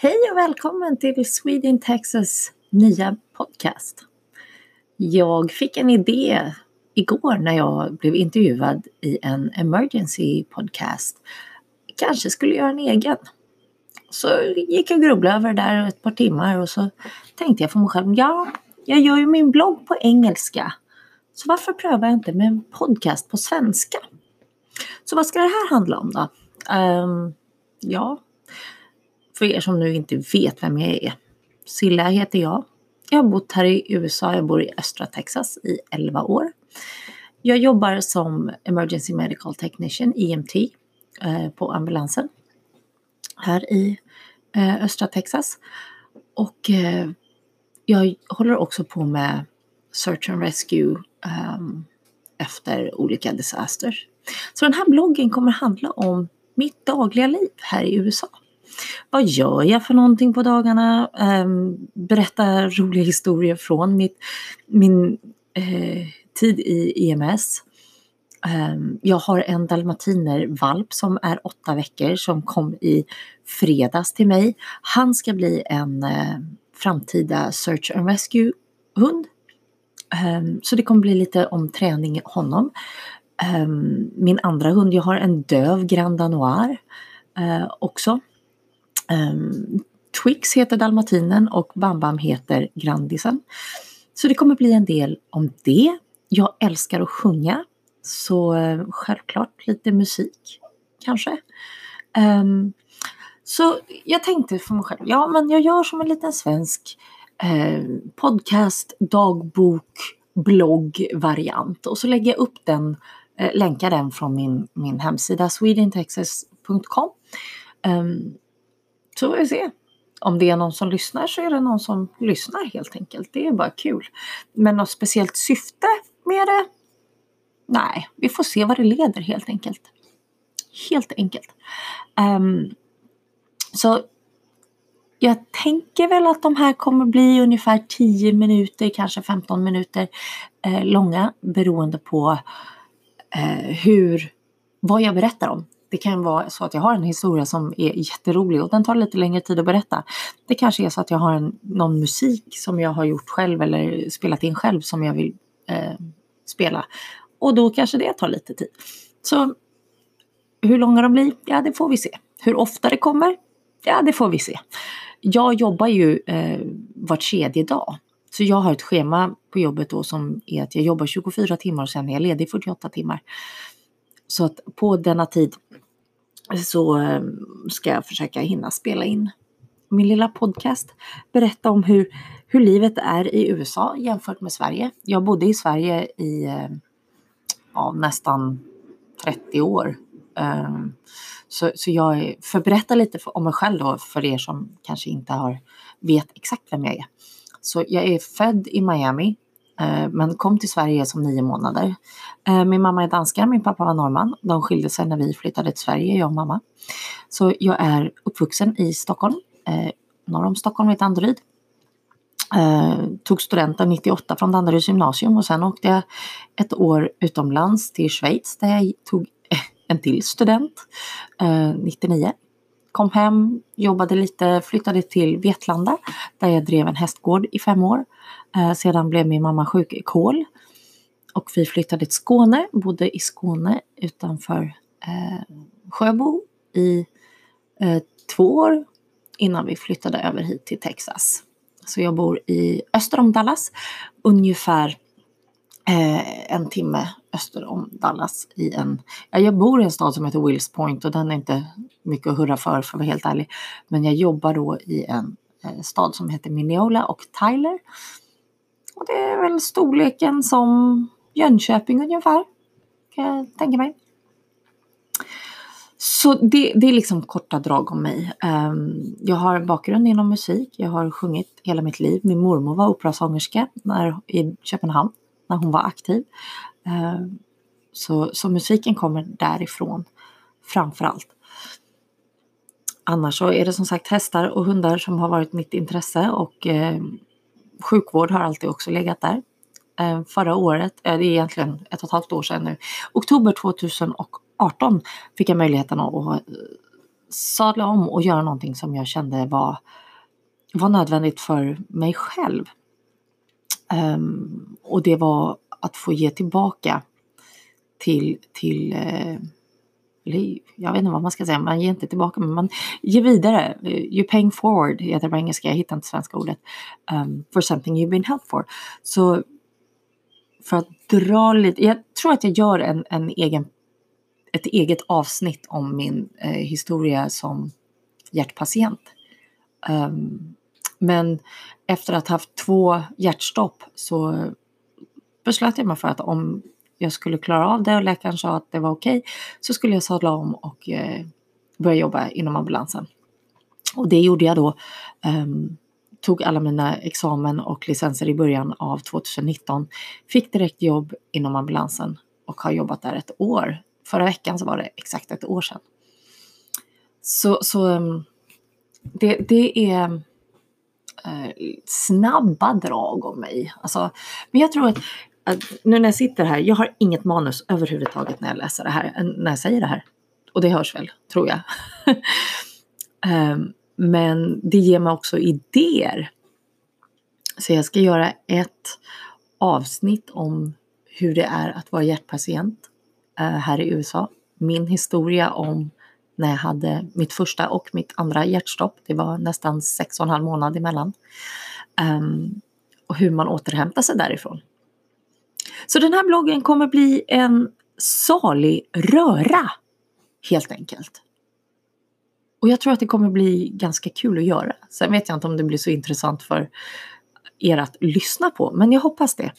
Hej och välkommen till Sweden Texas nya podcast. Jag fick en idé igår när jag blev intervjuad i en emergency podcast. Kanske skulle göra en egen. Så gick jag och grubblade över det där ett par timmar och så tänkte jag för mig själv, ja, jag gör ju min blogg på engelska. Så varför prövar jag inte med en podcast på svenska? Så vad ska det här handla om då? Um, ja, för er som nu inte vet vem jag är. Silla heter jag. Jag har bott här i USA, jag bor i östra Texas i 11 år. Jag jobbar som Emergency Medical Technician, EMT, eh, på ambulansen här i eh, östra Texas. Och eh, jag håller också på med Search and Rescue ehm, efter olika disasters. Så den här bloggen kommer handla om mitt dagliga liv här i USA. Vad gör jag för någonting på dagarna? Ehm, berätta roliga historier från mitt, min eh, tid i EMS. Ehm, jag har en dalmatinervalp som är åtta veckor som kom i fredags till mig. Han ska bli en eh, framtida Search and Rescue hund. Ehm, så det kommer bli lite om träning honom. Min andra hund, jag har en döv Grand Danois eh, också. Um, Twix heter dalmatinen och Bambam heter Grandisen. Så det kommer bli en del om det. Jag älskar att sjunga, så eh, självklart lite musik kanske. Um, så jag tänkte för mig själv, ja men jag gör som en liten svensk eh, podcast, dagbok, bloggvariant. och så lägger jag upp den, eh, länkar den från min, min hemsida swedentexas.com. Um, ehm, så får vi se. Om det är någon som lyssnar så är det någon som lyssnar helt enkelt. Det är bara kul. Men något speciellt syfte med det? Nej, vi får se vad det leder helt enkelt. Helt enkelt. Um, så jag tänker väl att de här kommer bli ungefär 10 minuter, kanske 15 minuter eh, långa beroende på eh, hur, vad jag berättar om. Det kan vara så att jag har en historia som är jätterolig och den tar lite längre tid att berätta. Det kanske är så att jag har en, någon musik som jag har gjort själv eller spelat in själv som jag vill eh, spela. Och då kanske det tar lite tid. Så hur långa de blir, ja det får vi se. Hur ofta det kommer, ja det får vi se. Jag jobbar ju eh, var tredje dag. Så jag har ett schema på jobbet då som är att jag jobbar 24 timmar och sen är jag ledig 48 timmar. Så att på denna tid så eh, ska jag försöka hinna spela in min lilla podcast. Berätta om hur, hur livet är i USA jämfört med Sverige. Jag bodde i Sverige i eh, ja, nästan 30 år. Eh, så, så jag får berätta lite om mig själv då för er som kanske inte har, vet exakt vem jag är. Så jag är född i Miami Eh, men kom till Sverige som nio månader. Eh, min mamma är danska, min pappa var norrman. De skilde sig när vi flyttade till Sverige, jag och mamma. Så jag är uppvuxen i Stockholm, eh, norr om Stockholm i Danderyd. Tog studenten 98 från Danderyds gymnasium och sen åkte jag ett år utomlands till Schweiz där jag tog en till student, 99. Kom hem, jobbade lite, flyttade till Vetlanda där jag drev en hästgård i fem år. Eh, sedan blev min mamma sjuk i kol och vi flyttade till Skåne, bodde i Skåne utanför eh, Sjöbo i eh, två år innan vi flyttade över hit till Texas. Så jag bor i öster om Dallas, ungefär eh, en timme öster om Dallas i en, ja, jag bor i en stad som heter Wills Point och den är inte mycket att hurra för för att vara helt ärlig. Men jag jobbar då i en eh, stad som heter Mineola och Tyler. Och det är väl storleken som Jönköping ungefär, kan jag tänka mig. Så det, det är liksom korta drag om mig. Um, jag har bakgrund inom musik. Jag har sjungit hela mitt liv. Min mormor var operasångerska när, i Köpenhamn när hon var aktiv. Eh, så, så musiken kommer därifrån framför allt. Annars så är det som sagt hästar och hundar som har varit mitt intresse och eh, sjukvård har alltid också legat där. Eh, förra året, eh, det är egentligen ett och ett halvt år sedan nu, oktober 2018 fick jag möjligheten att eh, sadla om och göra någonting som jag kände var, var nödvändigt för mig själv. Um, och det var att få ge tillbaka till, till uh, jag vet inte vad man ska säga, man ger inte tillbaka men man ger vidare. You paying forward heter det på engelska, jag hittar inte svenska ordet. Um, for something you've been helped for. Så för att dra lite, jag tror att jag gör en, en egen, ett eget avsnitt om min eh, historia som hjärtpatient. Um, men efter att ha haft två hjärtstopp så beslöt jag mig för att om jag skulle klara av det och läkaren sa att det var okej okay, så skulle jag sadla om och eh, börja jobba inom ambulansen. Och det gjorde jag då. Um, tog alla mina examen och licenser i början av 2019. Fick direkt jobb inom ambulansen och har jobbat där ett år. Förra veckan så var det exakt ett år sedan. Så, så um, det, det är eh, snabba drag om mig. Alltså, men jag tror att nu när jag sitter här, jag har inget manus överhuvudtaget när jag läser det här, eh, när jag säger det här. Och det hörs väl, tror jag. um, men det ger mig också idéer. Så jag ska göra ett avsnitt om hur det är att vara hjärtpatient uh, här i USA. Min historia om när jag hade mitt första och mitt andra hjärtstopp. Det var nästan sex och en halv månad emellan. Um, och hur man återhämtar sig därifrån. Så den här bloggen kommer bli en salig röra helt enkelt. Och jag tror att det kommer bli ganska kul att göra. Sen vet jag inte om det blir så intressant för er att lyssna på, men jag hoppas det.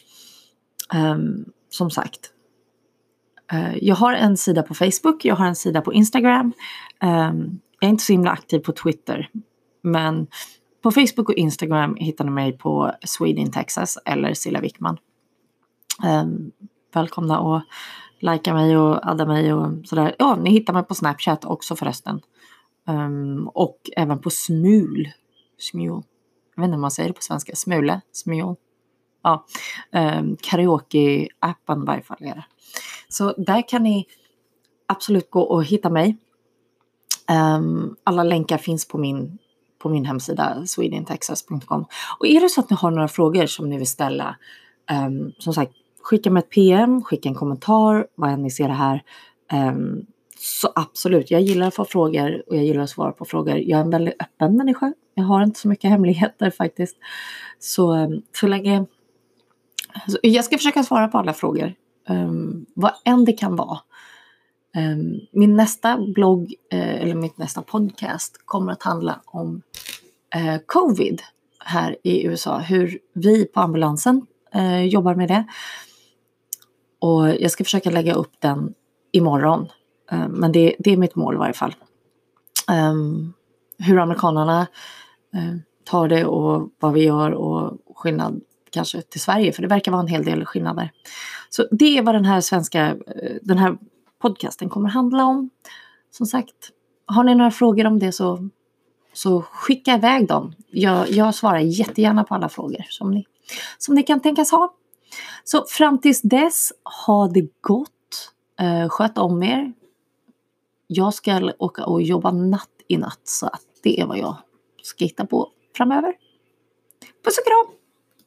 Um, som sagt. Uh, jag har en sida på Facebook, jag har en sida på Instagram. Um, jag är inte så himla aktiv på Twitter, men på Facebook och Instagram hittar ni mig på Sweden Texas eller Silla Wickman. Eh, välkomna och likea mig och adda mig och sådär. Ja, ni hittar mig på Snapchat också förresten. Um, och även på Smul. Smul. Jag vet inte hur man säger det på svenska. Smule? Smul? Ja. Um, Karaoke-appen i varje fall är det. Så där kan ni absolut gå och hitta mig. Um, alla länkar finns på min, på min hemsida swedentexas.com. Och är det så att ni har några frågor som ni vill ställa, um, som sagt, skicka mig ett PM, skicka en kommentar, vad än ni ser det här. Um, så absolut, jag gillar att få frågor och jag gillar att svara på frågor. Jag är en väldigt öppen människa. Jag har inte så mycket hemligheter faktiskt. Så, ehm, så länge... Så jag ska försöka svara på alla frågor. Um, vad än det kan vara. Um, min nästa blogg, uh, eller mitt nästa podcast, kommer att handla om uh, covid här i USA. Hur vi på ambulansen uh, jobbar med det. Och jag ska försöka lägga upp den imorgon. Eh, men det, det, är mitt mål i varje fall. Ehm, hur amerikanerna eh, tar det och vad vi gör och skillnad kanske till Sverige, för det verkar vara en hel del skillnader. Så det är vad den här svenska, eh, den här podcasten kommer handla om. Som sagt, har ni några frågor om det så, så skicka iväg dem. Jag, jag svarar jättegärna på alla frågor som ni, som ni kan tänkas ha. Så fram tills dess, ha det gott. Eh, sköt om er. Jag ska åka och jobba natt i natt så att det är vad jag ska hitta på framöver. Puss och kram!